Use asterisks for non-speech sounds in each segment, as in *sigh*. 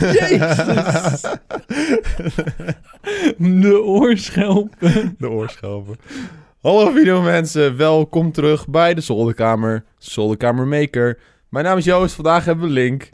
Jezus. De oorschelpen. De oorschelpen. Hallo videomensen, welkom terug bij de Zolderkamer, Zolderkamer Maker. Mijn naam is Joost, vandaag hebben we Link.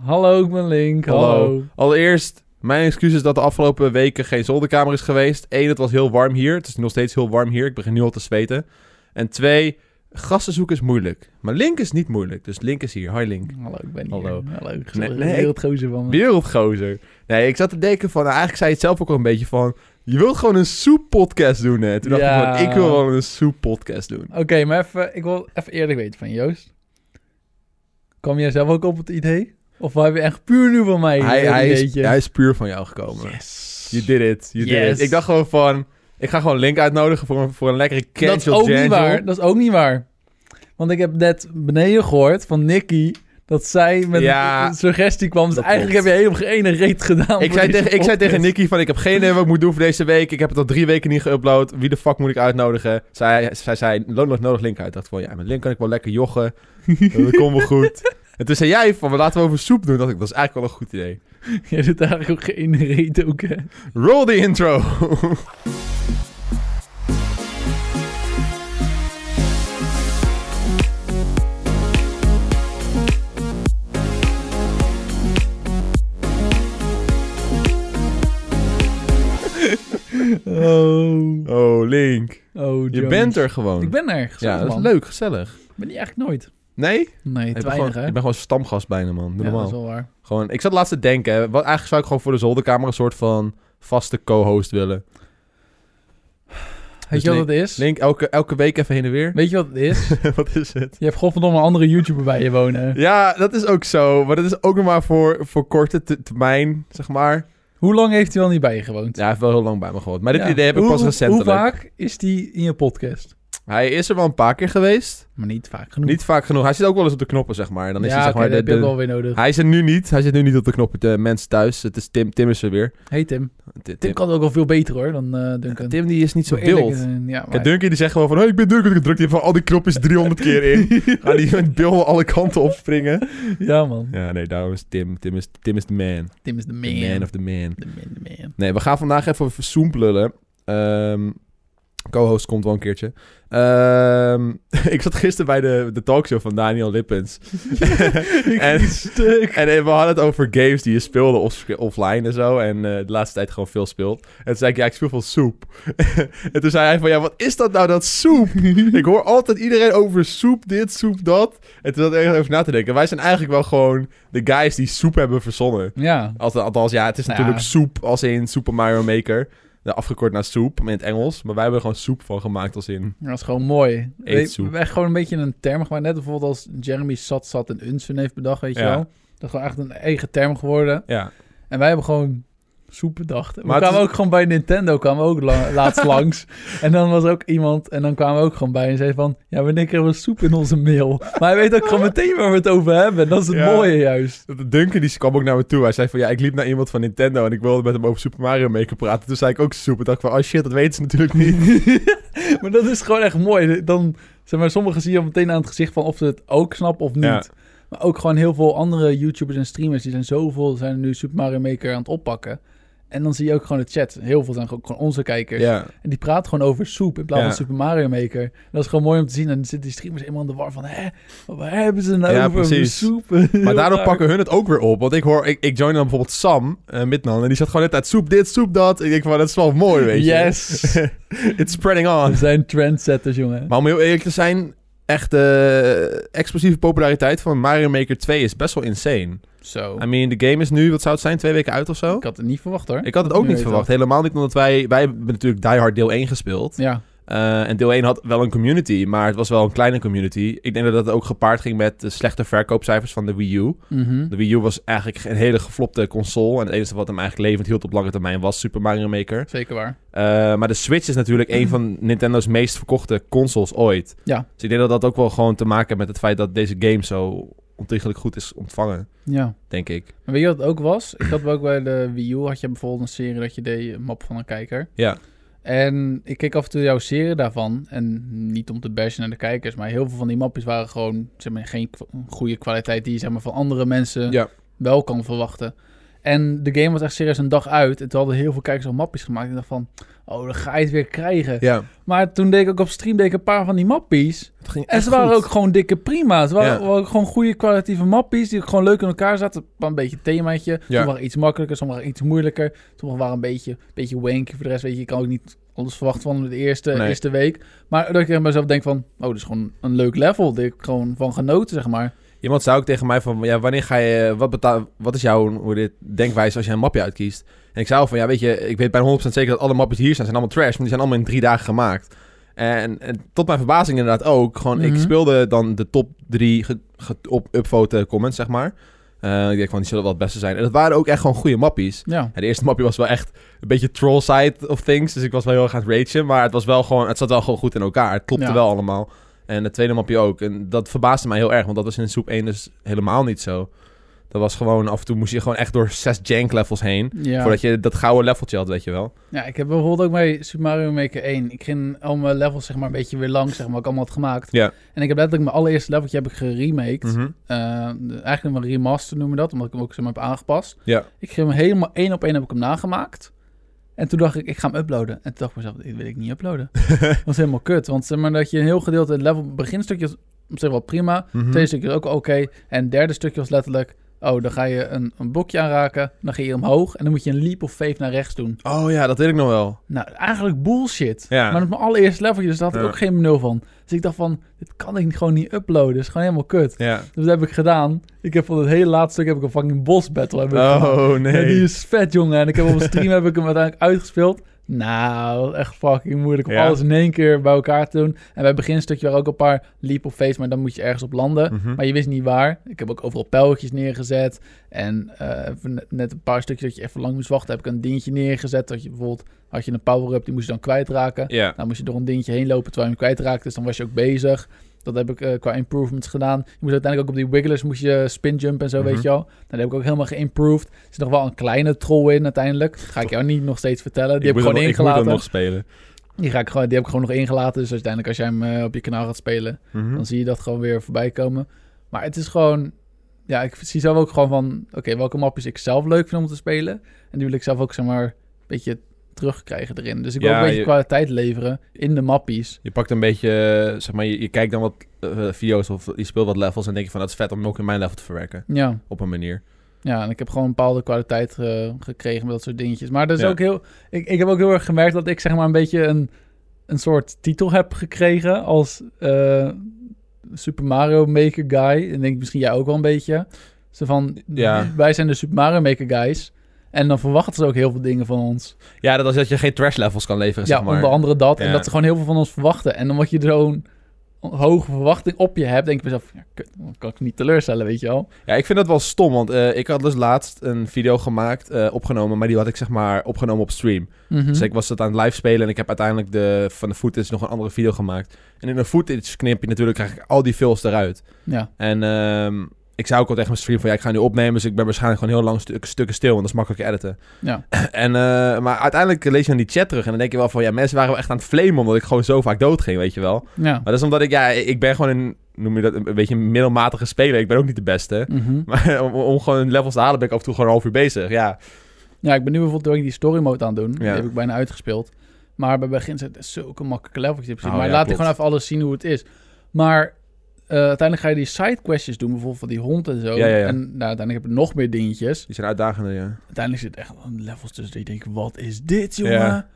Hallo, ik ben Link. Hallo. Allereerst, mijn excuses dat de afgelopen weken geen zolderkamer is geweest. Eén, het was heel warm hier. Het is nog steeds heel warm hier. Ik begin nu al te zweten. En twee, gasten zoeken is moeilijk. Maar Link is niet moeilijk. Dus Link is hier. Hi Link. Hallo, ik ben hier. Hallo. Hallo, Nee, nee, wereldgozer van me. Wereldgozer. Nee, ik zat te denken van... nou, eigenlijk zei je het zelf ook al een beetje van... Je wilt gewoon een soep-podcast doen, hè? Toen dacht Ja. ik van, ik wil wel een soep-podcast doen. Oké, maar even, ik wil even eerlijk weten van Joost. Kwam jij zelf ook op het idee? Of heb je echt puur nu van mij Hij, hij, is, hij is puur van jou gekomen. Yes. You did it. You did Yes. it. Ik dacht gewoon van... Ik ga gewoon Link uitnodigen voor een, voor een lekkere Dat is ook niet waar. Dat is ook niet waar. Want ik heb net beneden gehoord van Nicky... dat zij met Ja, een suggestie kwam. Dus dat eigenlijk klopt. heb je helemaal geen reet gedaan. Ik zei, tegen, ik zei tegen. Nicky van, ik heb geen idee wat ik moet doen voor deze week. Ik heb het al drie weken niet geüpload. Wie de fuck moet ik uitnodigen? Zij, zij zei, nodig, nodig Link uit. Ik dacht van, ja, met Link kan ik wel lekker joggen. *laughs* dat komt wel goed. En toen zei jij van, laten we over soep doen. ik, dat is eigenlijk wel een goed idee. *laughs* Je doet eigenlijk ook geen reet ook, hè? Roll the intro. *laughs* Oh. oh, Link. Oh, Je bent er gewoon. Ik ben er. ja, gezellig, dat is man. leuk, gezellig. Ik ben die eigenlijk nooit. Nee? Nee, Je te weinig, gewoon, hè? je bent gewoon stamgast bijna, man. Doe ja, dat normaal. is wel waar. Gewoon, ik zat laatst te denken, hè, wat, eigenlijk zou ik gewoon voor de zolderkamer een soort van vaste co-host willen. Weet je wat het is? Link, elke, elke week even heen en weer. Weet je wat het is? *laughs* wat is het? Je hebt godverdomme een andere YouTuber bij je wonen. Ja, dat is ook zo. Maar dat is ook nog maar voor, voor korte te- termijn, zeg maar. Hoe lang heeft hij al niet bij je gewoond? Ja, hij heeft wel heel lang bij me gewoond. Maar dit Ja. idee heb ik Hoe- pas recentelijk. Hoe vaak is die in je podcast? Hij is er wel een paar keer geweest. Maar niet vaak genoeg. Niet vaak genoeg. Hij zit ook wel eens op de knoppen, zeg maar. Dan is ja, hij, zeg oké, maar, dat de, heb ook wel weer nodig. Hij is er nu niet. Hij zit nu niet op de knoppen. De mensen thuis. Het is Tim. Tim is er weer. Hey Tim. Tim, Tim kan ook wel veel beter hoor dan eh Duncan. Tim die is niet zo wild. zijn, Ja, Kijk. Duncan die zegt gewoon van... Hey, ik ben Duncan. Drukt hij van al die knopjes *laughs* 300 keer in. Gaan die met beelden alle kanten opspringen. ja man. Ja, nee, daarom is Tim. Tim is, Tim is de man. Tim is de man. The man of the man. The man, the man. Nee, we gaan vandaag even over Zoom lullen. Ehm, co-host komt wel een keertje. Ehm, *laughs* ik zat gisteren bij de, de talkshow van Daniel Lippens. *laughs* en, stuk. en eh, we hadden het over games die je speelde off- offline en zo. En eh, de laatste tijd gewoon veel speelt. En toen zei ik, ja, ik speel veel soep. *laughs* en toen zei hij van, ja, wat is dat nou, dat soep? ik hoor altijd iedereen over soep dit, soep dat. En toen zat ik over na te denken. Wij zijn eigenlijk wel gewoon de guys die soep hebben verzonnen. Ja. Althans, ja, het is Nou natuurlijk ja. soep als in Super Mario Maker. Afgekort naar soep, in het Engels. Maar wij hebben er gewoon soep van gemaakt als in... Dat is gewoon mooi. We Eetsoep. we hebben gewoon een beetje een term gemaakt. Net bijvoorbeeld als Jeremy Sat Sat en Unsun heeft bedacht, weet je Ja. wel. Dat is gewoon echt een eigen term geworden. Ja, En wij hebben gewoon soep bedacht. We Maar kwamen is- ook gewoon bij Nintendo, kwamen we ook la- *laughs* laatst langs. En dan was ook iemand, en dan kwamen we ook gewoon bij en zei van... Ja, wanneer krijgen we soep in onze mail? Maar hij weet ook gewoon meteen waar we het over hebben. Dat is het Ja. mooie juist. de Duncan die kwam ook naar me toe. Hij zei van, ja, ik liep naar iemand van Nintendo... en ik wilde met hem over Super Mario Maker praten. Toen zei ik ook soep. En dacht ik van, oh shit, dat weten ze natuurlijk niet. *laughs* *laughs* maar dat is gewoon echt mooi. Dan, zeg maar, sommigen zie je meteen aan het gezicht van of ze het ook snappen of niet. Ja. Maar ook gewoon heel veel andere YouTubers en streamers, die zijn zoveel, zijn nu Super Mario Maker aan het oppakken. En dan zie je ook gewoon de chat. Heel veel zijn gewoon onze kijkers. ja. En die praten gewoon over soep in plaats Ja. van Super Mario Maker. Dat is gewoon mooi om te zien. En dan zitten die streamers helemaal in de war van... Hè, waar hebben ze nou Ja, over? Precies. soep? *laughs* Maar daardoor pakken hun het ook weer op. Want ik hoor, ik, ik join dan bijvoorbeeld Sam, eh Midnan... en die zat gewoon net uit soep dit, soep dat. Ik denk van, dat is wel mooi, weet je. Yes. *laughs* It's spreading on. We zijn trendsetters, jongen. Maar om heel eerlijk te zijn, echt de explosieve populariteit van Mario Maker 2 is best wel insane. Zo. I mean, de game is nu, wat zou het zijn, twee weken uit of zo? Ik had het niet verwacht, hoor. Ik had het ook niet verwacht. Helemaal niet, omdat wij... Wij hebben natuurlijk Die Hard deel 1 gespeeld. Ja. Eh, en deel 1 had wel een community, maar het was wel een kleine community. Ik denk dat dat ook gepaard ging met de slechte verkoopcijfers van de Wii U. Mhm. De Wii U was eigenlijk een hele geflopte console. En het enige wat hem eigenlijk levend hield op lange termijn was Super Mario Maker. Zeker waar. Eh, maar de Switch is natuurlijk een van Nintendo's meest verkochte consoles ooit. Ja. Dus ik denk dat dat ook wel gewoon te maken heeft met het feit dat deze game zo ontiegelijk goed is ontvangen, Ja. denk ik. Maar weet je wat het ook was? Ik had ook bij de Wii U had je bijvoorbeeld een serie dat je deed, een map van een kijker. Ja. En ik keek af en toe jouw serie daarvan. En niet om te bashen naar de kijkers, maar heel veel van die mapjes waren gewoon zeg maar, geen goede kwaliteit die je zeg maar, van andere mensen Ja. wel kan verwachten. En de game was echt serieus een dag uit. En toen hadden heel veel kijkers al mappies gemaakt. En ik dacht van, oh, dan ga je het weer krijgen. Ja, Maar toen deed ik ook op stream deed ik een paar van die mappies. het ging En ze waren goed. ook gewoon dikke prima. Ze waren, Ja. waren ook gewoon goede kwalitatieve mappies. Die ook gewoon leuk in elkaar zaten. Een beetje een themaatje. Ja. Sommige waren iets makkelijker, sommige waren iets moeilijker. Sommige waren een beetje, beetje wanky. Voor de rest weet je, je kan ook niet alles verwachten van de eerste, Nee. eerste week. Maar dat ik bij mezelf denk van, oh, dit is gewoon een leuk level. Daar heb ik gewoon van genoten, zeg maar. Iemand zei ook tegen mij van, ja, wanneer ga je, wat, betaal, wat is jouw hoe dit denkwijze als je een mapje uitkiest? En ik zei al van, ja, weet je, ik weet bijna 100% zeker dat alle mapjes hier zijn, zijn allemaal trash, maar die zijn allemaal in drie dagen gemaakt. En, en tot mijn verbazing inderdaad ook, gewoon, ik Mhm. speelde dan de top drie ge, ge- op upvote comments, zeg maar. Eh, ik denk van, die zullen wel het beste zijn. En dat waren ook echt gewoon goede mappies. Ja, Ja, de eerste mapje was wel echt een beetje troll side of things. Dus ik was wel heel erg aan het ragen. Maar het was wel gewoon, het zat wel gewoon goed in elkaar. Het klopte Ja. wel allemaal. En het tweede mapje ook. En dat verbaasde mij heel erg. Want dat was in Soep 1 dus helemaal niet zo. Dat was gewoon, af en toe moest je gewoon echt door zes jank levels heen. ja. Voordat je dat gouden leveltje had, weet je wel. ja, ik heb bijvoorbeeld ook bij Super Mario Maker 1. Ik ging al mijn levels zeg maar een beetje weer lang, zeg maar, wat ik allemaal had gemaakt. Ja. En ik heb letterlijk mijn allereerste leveltje heb ik geremaked. De- eigenlijk een remaster noemen we dat, omdat ik hem ook zeg maar, heb aangepast. Ja. Ik heb hem helemaal één op één heb ik hem nagemaakt. En toen dacht ik, ik ga hem uploaden. En toen dacht ik mezelf, dit wil ik niet uploaden. *laughs* dat was helemaal kut. Want zeg maar dat je een heel gedeelte het level beginstukje was op zich wel prima. Mhm. Tweede stukje ook oké. En het derde stukje was letterlijk, oh, dan ga je een, een blokje aanraken. Dan ga je omhoog en dan moet je een leap of faith naar rechts doen. Oh ja, dat weet ik nog wel. Nou, eigenlijk bullshit. Ja. Maar is mijn allereerste leveltje, dus daar had ik Ja. ook geen benul van. Dus ik dacht van, dit kan ik gewoon niet uploaden. Dat is gewoon helemaal kut. Ja. Dus dat heb ik gedaan. Ik heb van het hele laatste stuk heb ik een fucking boss battle heb ik. Oh nee. die is vet, jongen. En ik heb op een stream *laughs* heb ik hem uiteindelijk uitgespeeld. Nou, echt fucking moeilijk om Ja. alles in één keer bij elkaar te doen. En bij het beginstukje waren ook een paar leap of face, maar dan moet je ergens op landen. Mhm. Maar je wist niet waar. Ik heb ook overal pijltjes neergezet. En eh, net een paar stukjes dat je even lang moest wachten, heb ik een dingetje neergezet. Dat je bijvoorbeeld, had je een power-up, die moest je dan kwijtraken. Ja. Dan moest je door een dingetje heen lopen terwijl je hem kwijtraakte. Dus dan was je ook bezig. Dat heb ik eh, qua improvements gedaan. Je moest uiteindelijk ook op die wigglers moest je spin jump en zo, Mhm. weet je wel. Nou, dat heb ik ook helemaal geïmproved. Er zit nog wel een kleine troll in uiteindelijk. Dat ga ik jou niet nog steeds vertellen. Die ik heb ik moet gewoon dan- ik moet ingelaten. nog spelen. Die, ga ik gewoon, die heb ik gewoon nog ingelaten. Dus uiteindelijk als jij hem eh, op je kanaal gaat spelen, Mhm. dan zie je dat gewoon weer voorbij komen. Maar het is gewoon... Ja, ik zie zelf ook gewoon van... Oké, welke mapjes ik zelf leuk vind om te spelen. En die wil ik zelf ook, zeg maar, een beetje terugkrijgen erin. Dus ik wil Ja, ook een beetje je- kwaliteit leveren in de mappies. Je pakt een beetje, eh, zeg maar, je, je kijkt dan wat eh, video's of je speelt wat levels en denk je van, dat is vet om ook in mijn level te verwerken. Ja, Op een manier. ja, en ik heb gewoon een bepaalde kwaliteit eh, gekregen met dat soort dingetjes. Maar dat is Ja. ook heel... Ik, ik heb ook heel erg gemerkt dat ik, zeg maar, een beetje een, een soort titel heb gekregen als Super Mario Maker guy. En denk ik misschien jij ook wel een beetje. Zo van, Ja. wij zijn de Super Mario Maker guys. En dan verwachten ze ook heel veel dingen van ons. Ja, dat is dat je geen trash levels kan leveren, Ja, zeg maar. onder andere dat. En dat ze gewoon heel veel van ons verwachten. En omdat je zo'n hoge verwachting op je hebt, denk ik mezelf, ja, kut, dan kan ik niet teleurstellen, weet je wel. Ja, ik vind dat wel stom, want eh, ik had dus laatst een video gemaakt, eh, opgenomen, maar die had ik zeg maar opgenomen op stream. Mhm. Dus ik was het aan het live spelen en ik heb uiteindelijk de, van de footage nog een andere video gemaakt. En in een footage knip je natuurlijk, krijg ik al die fills eruit. Ja, En ehm, ik zei ook al tegen mijn stream van, ja, ik ga nu opnemen, dus ik ben waarschijnlijk gewoon heel lang stuk, stukken stil, want dat is makkelijk editen. ja. *laughs* En, eh, maar uiteindelijk lees je dan die chat terug en dan denk je wel van, ja, mensen waren wel echt aan het flamen omdat ik gewoon zo vaak dood ging, weet je wel. ja. Maar dat is omdat ik, ja, ik ben gewoon een, noem je dat, een beetje een middelmatige speler. Ik ben ook niet de beste. Mhm. *laughs* Maar om, om gewoon levels te halen ben ik af en toe gewoon een half uur bezig. Ja, Ja, ik ben nu bijvoorbeeld ook die story mode aan het doen. Die Ja. heb ik bijna uitgespeeld. Maar bij begin zijn het zulke makkelijke principe. Oh, maar ja, laat ik gewoon even alles zien hoe het is. Maar eh, uiteindelijk ga je die side questjes doen, bijvoorbeeld van die hond en zo. Ja, ja, ja. En nou, uiteindelijk heb je nog meer dingetjes. die zijn uitdagender, ja. Uiteindelijk zit echt een levels tussen die je denkt, wat is dit, jongen?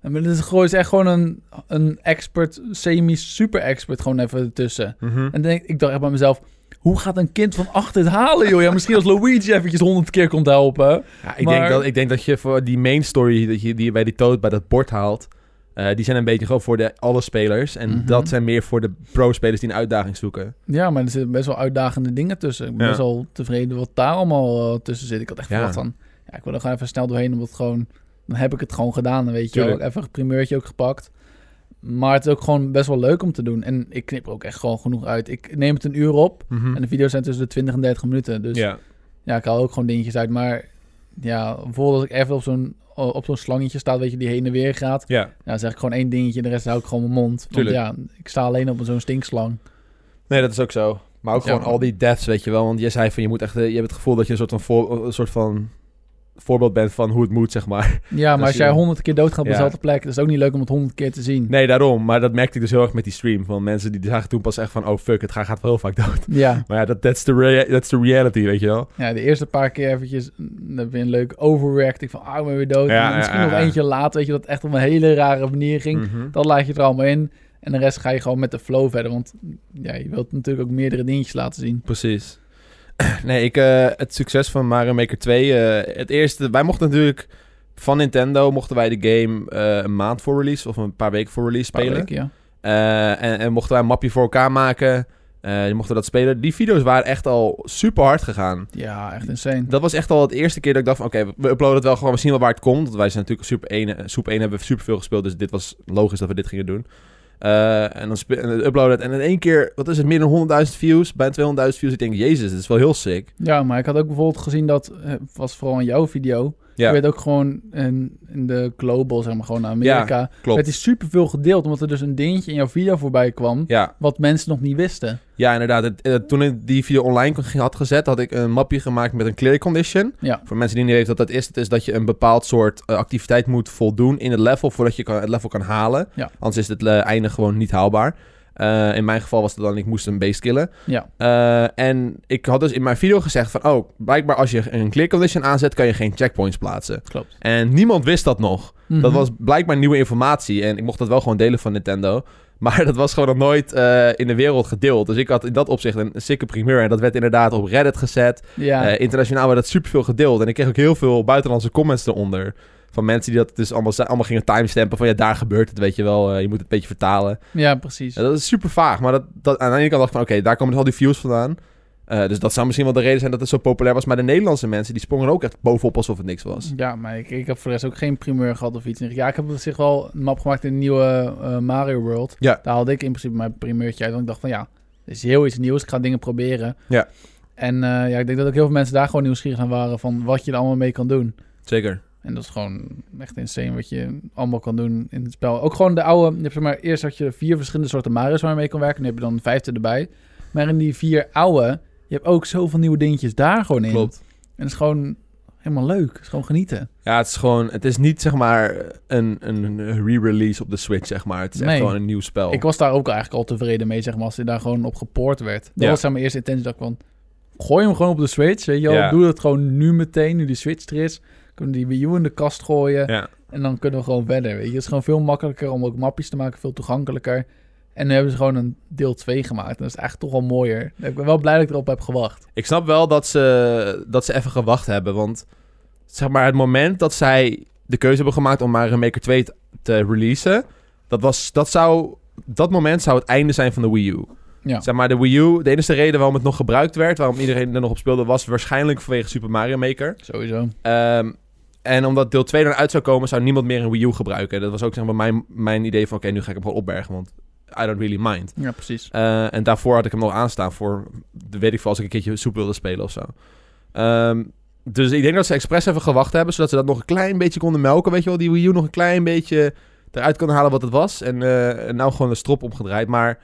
En dit is gewoon is echt gewoon een, een expert, semi-super expert gewoon even ertussen. Mhm. En denk, ik dacht echt bij mezelf, hoe gaat een kind van acht dit halen, joh? Ja, misschien als Luigi eventjes honderd keer komt helpen. Ja, ik, Maar- denk dat, ik denk dat je voor die main story dat je, die bij die toad bij dat bord haalt... eh, die zijn een beetje gewoon voor de alle spelers. En Mhm. dat zijn meer voor de pro-spelers die een uitdaging zoeken. Ja, maar er zitten best wel uitdagende dingen tussen. Ik ben Ja. best wel tevreden wat daar allemaal eh, tussen zit. Ik had echt Ja. verwacht van, ja, ik wil er gewoon even snel doorheen, omdat het gewoon, dan heb ik het gewoon gedaan, dan weet je wel. Even een primeurtje ook gepakt. Maar het is ook gewoon best wel leuk om te doen. En ik knip er ook echt gewoon genoeg uit. Ik neem het een uur op Mhm. en de video's zijn tussen de 20 en 30 minuten. Dus ja, ja. ik haal ook gewoon dingetjes uit. Maar ja, bijvoorbeeld als ik even op zo'n op zo'n slangetje sta, weet je, die heen en weer gaat. ja, Ja, dan zeg ik gewoon één dingetje, de rest hou ik gewoon mijn mond. Want Tuurlijk. ja, ik sta alleen op zo'n stinkslang. nee, dat is ook zo. Maar ook Ja. gewoon al die deaths, weet je wel. Want je zei van, je moet echt... eh, je hebt het gevoel dat je een soort van... Voor, een soort van voorbeeld bent van hoe het moet, zeg maar. Ja, maar *laughs* als jij honderd keer doodgaat op Ja. dezelfde plek, dat is ook niet leuk om het honderd keer te zien. Nee, daarom. Maar dat merkte ik dus heel erg met die stream. Van mensen die zagen toen pas echt van... Oh, fuck, het gaat, gaat wel heel vaak dood. Ja. *laughs* Maar ja, dat that's the, rea- that's the reality, weet je wel. ja, de eerste paar keer eventjes mm, dan heb je een leuk overreacting van, ah, ik ben weer dood. Ja, En misschien ja, nog eentje later, weet je, dat echt op een hele rare manier ging. Mhm. Dat laat je er allemaal in. En de rest ga je gewoon met de flow verder. Want ja, je wilt natuurlijk ook meerdere dingetjes laten zien. Precies. *clears throat* Nee, ik, eh, het succes van Mario Maker 2. eh, het eerste, wij mochten natuurlijk van Nintendo mochten wij de game eh, een maand voor release of een paar weken voor release spelen. weken, ja. En, en mochten wij een mapje voor elkaar maken. die mochten dat spelen. Die video's waren echt al super hard gegaan. Ja, echt insane. Dat was echt al het eerste keer dat ik dacht van... Oké, we uploaden het wel gewoon. We zien wel waar het komt. Want wij zijn natuurlijk Super 1... eh, Super 1 hebben we super veel gespeeld. Dus dit was logisch dat we dit gingen doen. Eh, en dan en dan uploaden het. En in één keer... Wat is het? Meer dan 100.000 views. Bijna 200.000 views. Ik denk, jezus, dit is wel heel sick. Ja, maar ik had ook bijvoorbeeld gezien dat, eh, was vooral in jouw video, Ja, je weet ook gewoon in, in de global, zeg maar, gewoon naar Amerika, klopt. werd is superveel gedeeld, omdat er dus een dingetje in jouw video voorbij kwam, Ja, wat mensen nog niet wisten. ja inderdaad. Het, eh, toen ik die video online had gezet... had ik een mapje gemaakt met een clear condition. Ja, Voor mensen die niet weten wat dat is... het is dat je een bepaald soort eh, activiteit moet voldoen in het level... voordat je kan, het level kan halen. Ja. Anders is het eh, einde gewoon niet haalbaar. Eh, in mijn geval was het dan... ik moest een base killen. ja, Eh, en ik had dus in mijn video gezegd van... oh, blijkbaar als je een clear condition aanzet... kan je geen checkpoints plaatsen. klopt. En niemand wist dat nog. Dat Mhm. was blijkbaar nieuwe informatie. En ik mocht dat wel gewoon delen van Nintendo. *laughs* Maar dat was gewoon nog nooit eh, in de wereld gedeeld. Dus ik had in dat opzicht een sikke primeur. En dat werd inderdaad op Reddit gezet. Ja, internationaal werd dat superveel gedeeld. En ik kreeg ook heel veel buitenlandse comments eronder. Van mensen die dat dus allemaal, allemaal gingen timestampen. Van ja, daar gebeurt het, weet je wel. Eh, je moet het een beetje vertalen. ja, precies. Ja, dat is super vaag. Maar dat, dat, aan de ene kant dacht ik van... Oké, daar komen dus al die views vandaan. Eh, dus dat zou misschien wel de reden zijn dat het zo populair was. Maar de Nederlandse mensen, die sprongen ook echt bovenop alsof het niks was. Ja, maar ik, ik heb voor de rest ook geen primeur gehad of iets. Ja, ik heb op zich wel een map gemaakt in de nieuwe eh, Mario World. Ja. Daar haalde ik in principe mijn primeurtje uit. Want ik dacht van ja, dit is heel iets nieuws. Ik ga dingen proberen. Ja. En ja, ik denk dat ook heel veel mensen daar gewoon nieuwsgierig aan waren van wat je er allemaal mee kan doen. Zeker. En dat is gewoon echt insane wat je allemaal kan doen in het spel. Ook gewoon de oude, je hebt zeg maar, eerst had je vier verschillende soorten Mario's waar je kon werken. Nu heb je dan een vijfde erbij. Maar in die vier oude, je hebt ook zoveel nieuwe dingetjes daar gewoon in. Klopt. En het is gewoon helemaal leuk. Het is gewoon genieten. Ja, het is gewoon... Het is niet, zeg maar, een, een re-release op de Switch, zeg maar. Het is echt gewoon een nieuw spel. Ik was daar ook eigenlijk al tevreden mee, zeg maar, als hij daar gewoon op gepoord werd. Dat Ja. was zeg maar eerste intentie dat ik van, gooi hem gewoon op de Switch, weet je wel. Ja. Doe dat gewoon nu meteen, nu die Switch er is. Kunnen die Wii U in de kast gooien Ja. en dan kunnen we gewoon verder, weet je. Het is gewoon veel makkelijker om ook mapjes te maken, veel toegankelijker. En nu hebben ze gewoon een deel 2 gemaakt. En dat is echt toch wel mooier. Ik ben wel blij dat ik erop heb gewacht. Ik snap wel dat ze, dat ze even gewacht hebben. Want zeg maar, het moment dat zij de keuze hebben gemaakt om Mario Maker 2 te, te releasen, dat, was, dat, zou, dat moment zou het einde zijn van de Wii U. Ja, Zeg maar, de Wii U, de enige reden waarom het nog gebruikt werd, waarom iedereen er nog op speelde, was waarschijnlijk vanwege Super Mario Maker. sowieso. Ehm, en omdat deel 2 dan uit zou komen, zou niemand meer een Wii U gebruiken. Dat was ook zeg maar, mijn, mijn idee van, oké, nu ga ik hem gewoon opbergen, want I don't really mind. Ja, precies. Eh, en daarvoor had ik hem nog aanstaan voor, de weet ik veel, als ik een keertje soep wilde spelen of zo. Ehm, dus ik denk dat ze expres even gewacht hebben, zodat ze dat nog een klein beetje konden melken, weet je wel. Die Wii U nog een klein beetje eruit konden halen wat het was. En en nou gewoon een strop omgedraaid, maar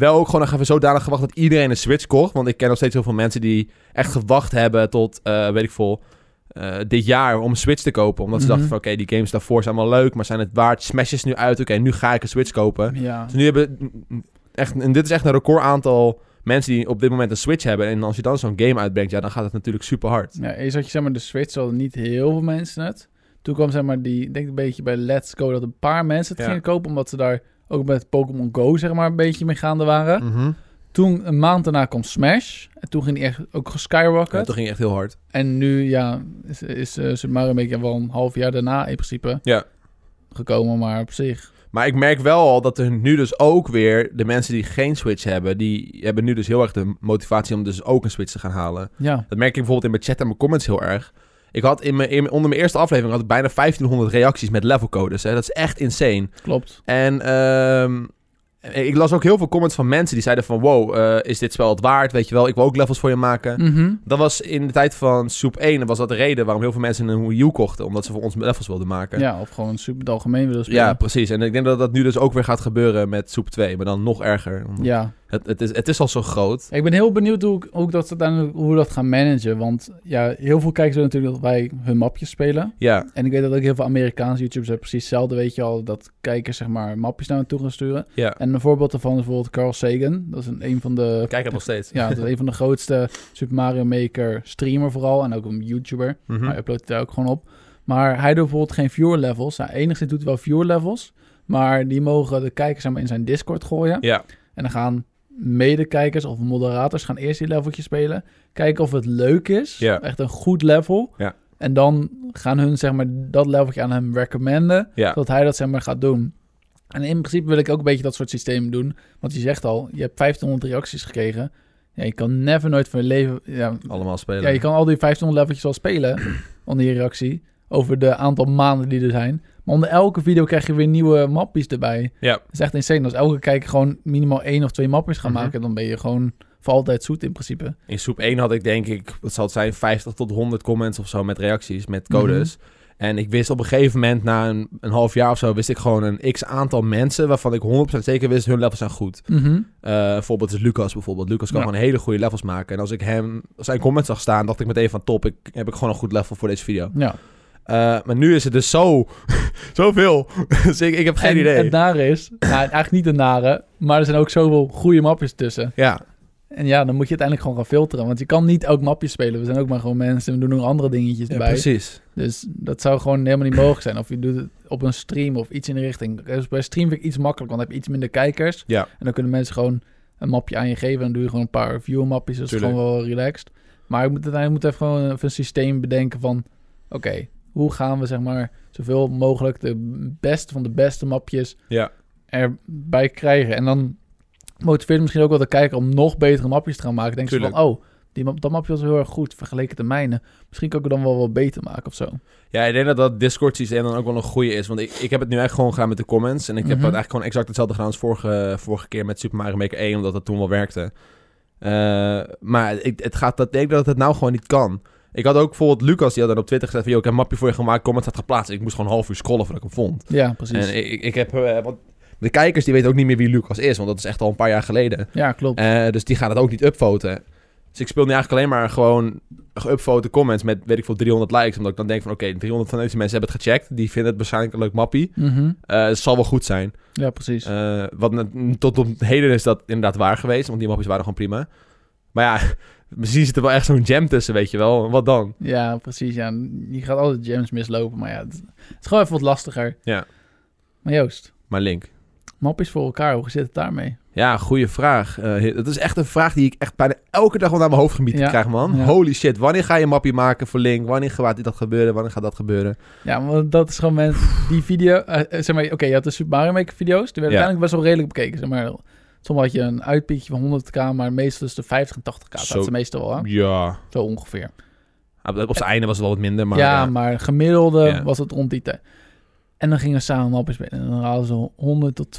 wel ook gewoon nog even zodanig gewacht dat iedereen een Switch kocht. Want ik ken nog steeds heel veel mensen die echt gewacht hebben tot, eh, weet ik veel, eh, dit jaar om een Switch te kopen. Omdat ze Mhm. dachten van, oké, die games daarvoor zijn wel leuk, maar zijn het waard? Smash is nu uit, oké, nu ga ik een Switch kopen. Ja, Dus nu hebben echt, en dit is echt een record aantal mensen die op dit moment een Switch hebben. En als je dan zo'n game uitbrengt, ja, dan gaat het natuurlijk super hard. Ja, eerst had je zeg maar de Switch, hadden niet heel veel mensen het. Toen kwam zeg maar die, ik denk een beetje bij Let's Go dat een paar mensen het Ja. gingen kopen, omdat ze daar ook met Pokémon Go zeg maar een beetje mee gaande waren. Mhm. Toen een maand daarna kwam Smash en toen ging die echt ook Ja, geskyrocket. dat ging echt heel hard. En nu ja, is, is eh, Super Mario Maker wel een half jaar daarna in principe Ja. gekomen, maar op zich. Maar ik merk wel al dat er nu dus ook weer de mensen die geen Switch hebben, die hebben nu dus heel erg de motivatie om dus ook een Switch te gaan halen. Ja, Dat merk ik bijvoorbeeld in mijn chat en mijn comments heel erg. Ik had in mijn, in, onder mijn eerste aflevering had ik bijna 1500 reacties met levelcodes. Hè. Dat is echt insane. klopt. En ehm, ik las ook heel veel comments van mensen die zeiden van... Wow, eh, is dit spel het waard? Weet je wel, ik wil ook levels voor je maken. Mhm. Dat was in de tijd van Soep 1, was dat de reden waarom heel veel mensen een Wii U kochten. Omdat ze voor ons levels wilden maken. Ja, of gewoon super het algemeen willen spelen. Ja, precies. En ik denk dat dat nu dus ook weer gaat gebeuren met Soep 2. Maar dan nog erger. ja. Het, het, is, het is al zo groot. Ik ben heel benieuwd hoe, hoe, ik dat hoe we dat gaan managen. Want ja, heel veel kijken ze natuurlijk dat wij hun mapjes spelen. Ja, En ik weet dat ook heel veel Amerikaanse YouTubers hebben precies hetzelfde, weet je al, dat kijkers zeg maar mapjes naar hen toe gaan sturen. ja. En een voorbeeld daarvan is bijvoorbeeld Carl Sagan. Dat is een, een van de... Kijk het nog steeds. Ja, dat is een van de grootste Super Mario Maker streamer vooral. En ook een YouTuber. Mhm. Hij uploadt het daar ook gewoon op. Maar hij doet bijvoorbeeld geen viewer levels. Nou, enigszins doet hij wel viewer levels. Maar die mogen de kijkers zeg maar, in zijn Discord gooien. Ja, En dan gaan medekijkers of moderators gaan eerst die leveltje spelen. Kijken of het leuk is. Ja. Echt een goed level. Ja. En dan gaan hun zeg maar dat leveltje aan hem recommenden. ja. Zodat hij dat zeg maar gaat doen. En in principe wil ik ook een beetje dat soort systeem doen. Want je zegt al, je hebt 1500 reacties gekregen. Ja, je kan never nooit van je leven... Ja, Allemaal spelen. ja, je kan al die 1500 leveltjes al spelen *clears throat* onder je reactie. Over de aantal maanden die er zijn. Maar onder elke video krijg je weer nieuwe mappies erbij. Ja. Dat is echt insane. Als elke kijker gewoon minimaal één of twee mappies gaat Mhm. maken... dan ben je gewoon voor altijd zoet in principe. In Soep 1 had ik denk ik, wat zal het zijn, 50 tot 100 comments of zo met reacties, met codes. Mhm. En ik wist op een gegeven moment, na een, een half jaar of zo, wist ik gewoon een x aantal mensen waarvan ik 100% zeker wist, hun levels zijn goed. Mhm. Eh voorbeeld is Lucas bijvoorbeeld. Lucas kan Ja. gewoon hele goede levels maken. En als ik hem zijn comments zag staan, dacht ik meteen van top, ik heb ik gewoon een goed level voor deze video. Ja. Eh, maar nu is het dus zo, *laughs* zoveel. *laughs* dus ik, ik heb geen en idee. het nare is... nou, eigenlijk niet het nare... maar er zijn ook zoveel goede mapjes tussen. ja, En ja, dan moet je uiteindelijk gewoon gaan filteren. Want je kan niet elk mapje spelen. We zijn ook maar gewoon mensen. We doen nog andere dingetjes ja, erbij. precies. Dus dat zou gewoon helemaal niet mogelijk zijn. Of je doet het op een stream of iets in de richting. Dus bij stream vind ik iets makkelijker, want dan heb je iets minder kijkers. Ja. En dan kunnen mensen gewoon een mapje aan je geven. En dan doe je gewoon een paar viewer mapjes. Dus dat is gewoon wel relaxed. Maar ik moet uiteindelijk moet even gewoon even een systeem bedenken van... Oké, hoe gaan we zeg maar zoveel mogelijk de beste van de beste mapjes Ja, erbij krijgen. En dan motiveert misschien ook wel de kijker om nog betere mapjes te gaan maken. Denk je van, oh, die map, dat mapje was heel erg goed vergeleken de mijne. Misschien kan ik het dan wel wat beter maken of zo. Ja, ik denk dat dat Discord-systeem dan ook wel een goede is. Want ik, ik heb het nu echt gewoon gedaan met de comments. En ik heb Mhm. het eigenlijk gewoon exact hetzelfde gedaan als vorige, vorige keer met Super Mario Maker 1. Omdat dat toen wel werkte. Eh, maar ik, het gaat, dat, ik denk dat het nou gewoon niet kan. Ik had ook bijvoorbeeld Lucas, die had dan op Twitter gezegd van... Yo, ik heb een mapje voor je gemaakt, comment staat geplaatst. Ik moest gewoon een half uur scrollen voordat ik hem vond. Ja, precies. En ik, ik heb... eh, want de kijkers die weten ook niet meer wie Lucas is. Want dat is echt al een paar jaar geleden. ja, klopt. Eh, dus die gaan het ook niet upvoten. Dus ik speel nu eigenlijk alleen maar gewoon geüpvoten comments met, weet ik veel, 300 likes. Omdat ik dan denk van, oké, 300 van deze mensen hebben het gecheckt. Die vinden het waarschijnlijk een leuk mappie. Mhm. Eh, het zal wel goed zijn. Ja, precies. Eh, wat tot op heden is dat inderdaad waar geweest. Want die mappies waren gewoon prima. Maar ja, misschien zit er wel echt zo'n jam tussen, weet je wel. Wat dan? ja, precies. Ja. Je gaat altijd gems mislopen, maar ja, het, het is gewoon even wat lastiger. Ja. Maar Joost, Maar Link. mapjes voor elkaar, hoe zit het daarmee? Ja, goede vraag. Eh, dat is echt een vraag die ik echt bijna elke dag wel naar mijn hoofd Ja. krijg, man. Ja. Holy shit, wanneer ga je een mappie maken voor Link? Wanneer gaat dat gebeuren? Wanneer gaat dat gebeuren? Ja, want dat is gewoon mensen die video... eh, eh, zeg maar, oké, je had de Super Mario Maker video's. Die werden Ja. uiteindelijk best wel redelijk bekeken. Zeg maar, soms had je een uitpiekje van 100k, maar meestal is de 50 en 80k. Dat is meestal wel, hè? Ja. Zo ongeveer. Op op zijn einde was het wel wat minder, maar... ja, eh, maar gemiddelde Ja. was het rond die tijd. En dan gingen samen mapjes spelen. En dan hadden ze 100 tot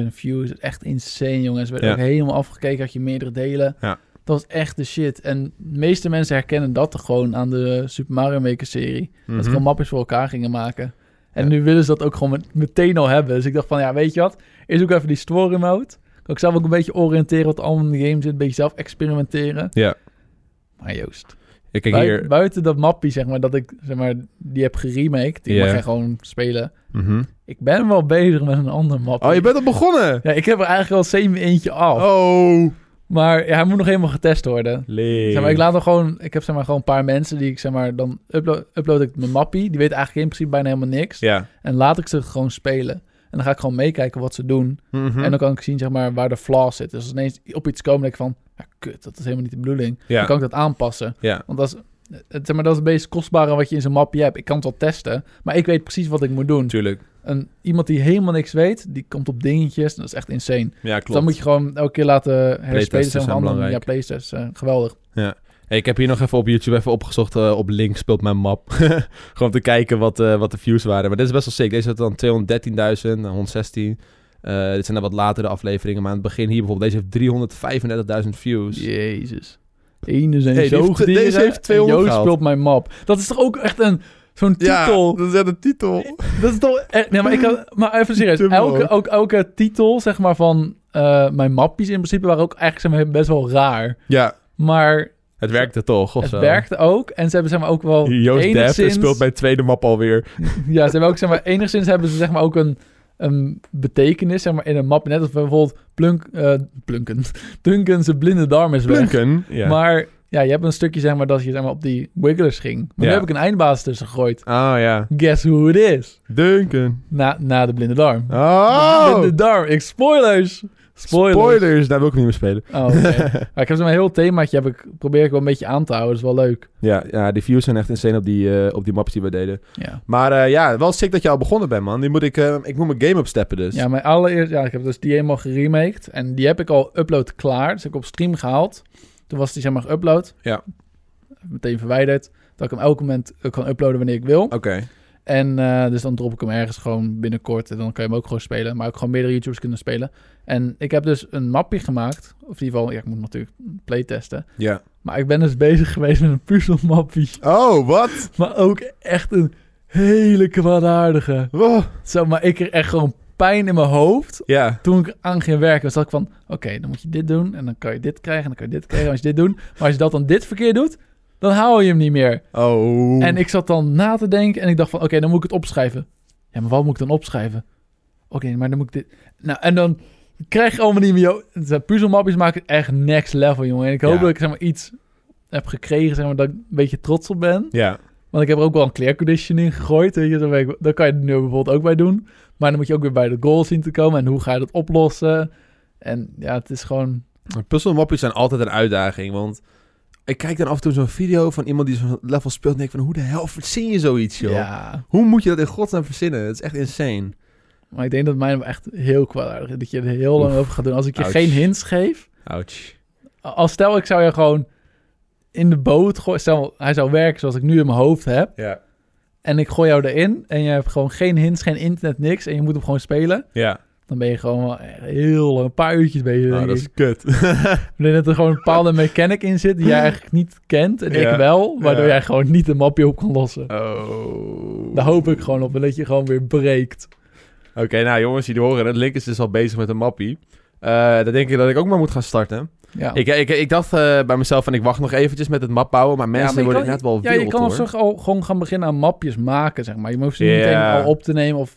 200.000 views. Echt insane, jongens. Ze werden Ja. ook helemaal afgekeken. Had je meerdere delen. Ja. Dat was echt de shit. En de meeste mensen herkennen dat gewoon aan de Super Mario Maker serie. Dat mhm. ze gewoon mapjes voor elkaar gingen maken. En nu willen ze dat ook gewoon met- meteen al hebben. Dus ik dacht van, ja, weet je wat? Eerst ook even die story mode. Ik zelf ook een beetje oriënteren wat allemaal in de game zit. Een beetje zelf experimenteren. Ja. Maar Joost, Ik kijk Bui- hier... buiten dat mappie, zeg maar, dat ik zeg maar, die heb geremaked. Die mag jij gewoon spelen. Mhm. Ik ben wel bezig met een ander mappie. Oh, je bent al begonnen? Ja, ik heb er eigenlijk al semi eentje af. Oh. Maar ja, hij moet nog helemaal getest worden. Zeg maar, ik laat nog gewoon... Ik heb zeg maar gewoon een paar mensen die ik zeg maar... Dan upload, upload ik mijn mappie. Die weten eigenlijk in principe bijna helemaal niks. Ja. En laat ik ze gewoon spelen. En dan ga ik gewoon meekijken wat ze doen. Mhm. En dan kan ik zien zeg maar waar de flaws zitten. Dus als ineens op iets komen denk ik van... Ja, kut, dat is helemaal niet de bedoeling. Ja. Dan kan ik dat aanpassen. Ja. Want dat is, het, zeg maar, dat is het meest kostbare wat je in zo'n mapje hebt. Ik kan het wel testen, maar ik weet precies wat ik moet doen. Tuurlijk. En iemand die helemaal niks weet, die komt op dingetjes. Dat is echt insane. Ja, klopt. Dus dan moet je gewoon elke keer laten herspelen. Playtests zijn anderen. Ja, belangrijk. playtests. eh, geweldig. Hey, ik heb hier nog even op YouTube even opgezocht eh, op link speelt mijn map. *laughs* Gewoon te kijken wat, eh, wat de views waren. Maar dit is best wel sick. Deze had dan 213.000, 116. Eh, dit zijn dan wat latere afleveringen, maar aan het begin hier bijvoorbeeld, deze heeft 335.000 views. Jezus. Ene zijn Hey, zoogdieren deze heeft 200 en Joost speelt mijn map. Dat is toch ook echt een... Zo'n titel. dat is echt een titel. Dat is toch... echt- Nee, maar, ik had, maar even serieus. Elke, ook. elke titel, zeg maar, van mijn mappies in principe waren ook eigenlijk best wel raar. Ja, Maar het werkte toch, of het zo? werkte ook. En ze hebben zeg maar ook wel Joost enigszins... speelt mijn tweede map alweer. *laughs* Ja, ze hebben ook zeg maar... Enigszins hebben ze zeg maar ook een, een betekenis zeg maar, in een map. Net als bijvoorbeeld Plunk, eh, Plunken. *laughs* Duncan zijn blinde darm is weg. Plunken. Ja. Maar ja, je hebt een stukje zeg maar dat je zeg maar op die wigglers ging. Maar Ja. nu heb ik een eindbaas tussen gegooid. Ah ja. Guess who it is? Duncan. Na, na de blinde darm. Oh! De blinde darm. Ik spoilers. Spoilers. Spoilers. Daar wil ik niet meer spelen. Oh, *laughs* maar ik heb zo'n heel themaatje heb ik, probeer ik wel een beetje aan te houden. Dat is wel leuk. Ja, ja, die views zijn echt insane op die, eh, op die maps die we deden. Ja. Maar eh, ja, wel sick dat je al begonnen bent, man. Die moet ik, eh, ik moet mijn game opsteppen dus. Ja, mijn allereerst... Ja, ik heb dus die helemaal geremaked. En die heb ik al upload klaar. Dus heb ik op stream gehaald. Toen was die zeg maar geüpload. Ja. Meteen verwijderd. Dat ik hem elk moment kan uploaden wanneer ik wil. Oké. En eh, dus dan drop ik hem ergens gewoon binnenkort. En dan kan je hem ook gewoon spelen. Maar ook gewoon meerdere YouTubers kunnen spelen. En ik heb dus een mapje gemaakt. Of in ieder geval, ja, ik moet natuurlijk playtesten. Ja. Maar ik ben dus bezig geweest met een puzzelmappie. Oh, wat? Maar ook echt een hele kwaadaardige. Wow. Zo, maar ik kreeg echt gewoon pijn in mijn hoofd. Ja. Toen ik aan ging werken, zat ik van... Oké, dan moet je dit doen. En dan kan je dit krijgen. En dan kan je dit krijgen als je dit doet. Maar als je dat dan dit verkeerd doet... Dan haal je hem niet meer. Oh. En ik zat dan na te denken en ik dacht van, oké, dan moet ik het opschrijven. Ja, maar wat moet ik dan opschrijven? Oké, maar dan moet ik dit... Nou, en dan krijg je allemaal niet meer... joh, De puzzelmapjes maken het echt next level, jongen. En ik hoop Ja. dat ik zeg maar, iets heb gekregen, zeg maar, dat ik een beetje trots op ben. Ja. Want ik heb er ook wel een clear conditioning gegooid. Weet je, daar kan je het nu bijvoorbeeld ook bij doen. Maar dan moet je ook weer bij de goal zien te komen. En hoe ga je dat oplossen? En ja, het is gewoon... Puzzelmapjes zijn altijd een uitdaging, want... Ik kijk dan af en toe zo'n video van iemand die zo'n level speelt en denk van... Hoe de hel verzin je zoiets, joh? Ja, Hoe moet je dat in godsnaam verzinnen? Het is echt insane. maar ik denk dat mijn echt heel kwaadaardig is. Dat je er heel lang over gaat doen. Als ik je Ouch. geen hints geef... Ouch. Als stel ik zou je gewoon in de boot gooien. Stel hij zou werken zoals ik nu in mijn hoofd heb. Ja. En ik gooi jou erin. En je hebt gewoon geen hints, geen internet, niks. En je moet hem gewoon spelen. Ja. Dan ben je gewoon heel lang, een paar uurtjes bezig. Oh, denk dat ik. is kut. Ik denk dat er gewoon een bepaalde mechanic in zit die jij eigenlijk niet kent. En Ja. ik wel. Waardoor Ja. jij gewoon niet een mapje op kan lossen. oh. Daar hoop ik gewoon op. En dat je gewoon weer breekt. Oké, nou jongens, jullie horen het. Link is dus al bezig met een mappie. Eh dan denk ik dat ik ook maar moet gaan starten. Ja. Ik, ik, ik dacht eh, bij mezelf van ik wacht nog eventjes met het map bouwen. Maar mensen maar worden net wel ja, wild je kan al gewoon gaan beginnen aan mapjes maken, zeg maar. Je hoeft ze niet Ja. meteen al op te nemen of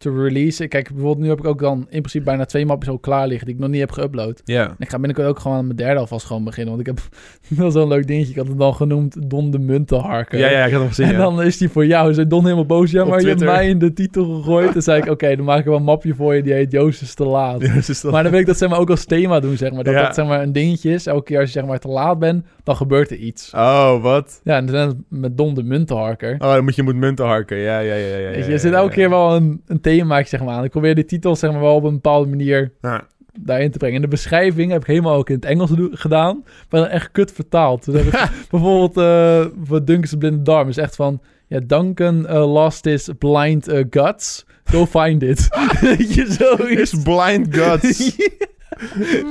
te releasen. Kijk, bijvoorbeeld nu heb ik ook dan in principe bijna twee mapjes al klaar liggen die ik nog niet heb geüpload. Ja. Ik ga binnenkort ook gewoon aan mijn derde alvast gewoon beginnen. Want ik heb *laughs* wel zo'n leuk dingetje. Ik had het dan genoemd Don de Muntenharker. Ja, ja, ik had hem gezien. En ja. dan is die voor jou. Zei Don helemaal boos. Ja, Op maar je hebt mij in de titel gegooid. Dan zei ik, oké, dan maak ik wel een mapje voor je. Die heet Joost is te laat. *laughs* Ze Maar dan wil ik dat zeg maar ook als thema doen, zeg maar. Dat Ja. dat zeg maar een dingetje is. Elke keer als je zeg maar te laat bent, dan gebeurt er iets. Oh, wat? Ja, en dan met Don de Muntenharker. Oh, dan moet je moet munten harken. Ja, ja, ja. ja, Weet je, er zit elke keer wel een, een themaatje zeg maar aan. Ik probeer die titels zeg maar wel op een bepaalde manier Ja. daarin te brengen. En de beschrijving heb ik helemaal ook in het Engels gedaan. Maar dan echt kut vertaald. Dus heb ik *laughs* bijvoorbeeld uh, voor Duncan's blinde darm is echt van... Ja, Duncan uh, lost his blind uh, guts. Go find it. *laughs* Je, zoiets. Is blind guts. *laughs*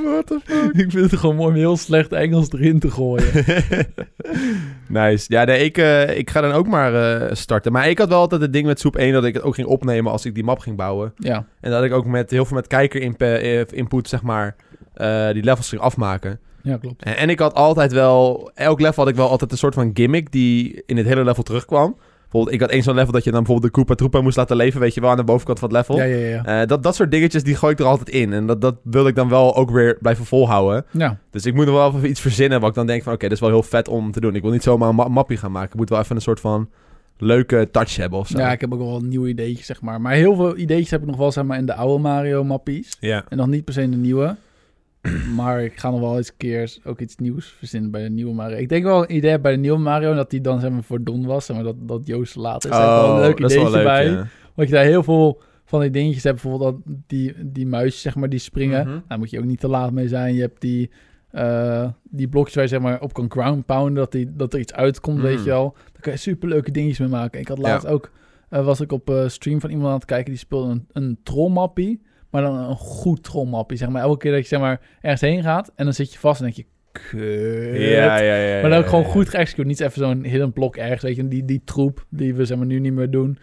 What the fuck? *laughs* ik vind het gewoon mooi om heel slecht Engels erin te gooien. *laughs* nice. Ja, nee, ik, eh, ik ga dan ook maar eh, starten. Maar ik had wel altijd het ding met Soep 1 dat ik het ook ging opnemen als ik die map ging bouwen. ja, En dat ik ook met heel veel met kijker eh, input, zeg maar, die levels ging afmaken. ja, klopt. En, en ik had altijd wel, elk level had ik wel altijd een soort van gimmick die in het hele level terugkwam. Bijvoorbeeld, ik had één zo'n level dat je dan bijvoorbeeld de Koopa Troopa moest laten leven, weet je wel, aan de bovenkant van het level. Ja, ja, ja. Eh, dat, dat soort dingetjes, die gooi ik er altijd in. En dat, dat wil ik dan wel ook weer blijven volhouden. Ja, Dus ik moet nog wel even iets verzinnen wat ik dan denk van... Oké, dat is wel heel vet om te doen. Ik wil niet zomaar een ma- mappie gaan maken. Ik moet wel even een soort van leuke touch hebben of zo. ja, ik heb ook wel een nieuw ideetje, zeg maar. Maar heel veel ideetjes heb ik nog wel, zeg maar, in de oude Mario-mappies. Ja. En nog niet per se in de nieuwe. *clears throat* Maar ik ga nog wel eens keer ook iets nieuws verzinnen bij de nieuwe Mario. Ik denk wel een idee bij de nieuwe Mario dat die dan zeg maar voor Don was. Maar dat, dat Joost later is. Ik wel een leuk Oh, dat is wel ideetje leuk, bij. ja. Want je daar heel veel van die dingetjes hebt. Bijvoorbeeld dat die, die muisjes zeg maar die springen. Mhm. Daar moet je ook niet te laat mee zijn. Je hebt die, eh, die blokjes waar je zeg maar op kan ground pounden. Dat, die, dat er iets uitkomt, Mm. weet je wel. Daar kan je super leuke dingetjes mee maken. Ik had laatst ook, eh, was ik op eh, stream van iemand aan het kijken. Die speelde een, een trollmappie. Maar dan een goed trollmappie. Zeg maar elke keer dat je zeg maar, ergens heen gaat en dan zit je vast en denk je, kut. Ja, ja, ja. Maar dan ook ja, gewoon ja. goed geëxecuteerd. Niet even zo'n hidden blok ergens, weet je. Die, die troep die we zeg maar, nu niet meer doen.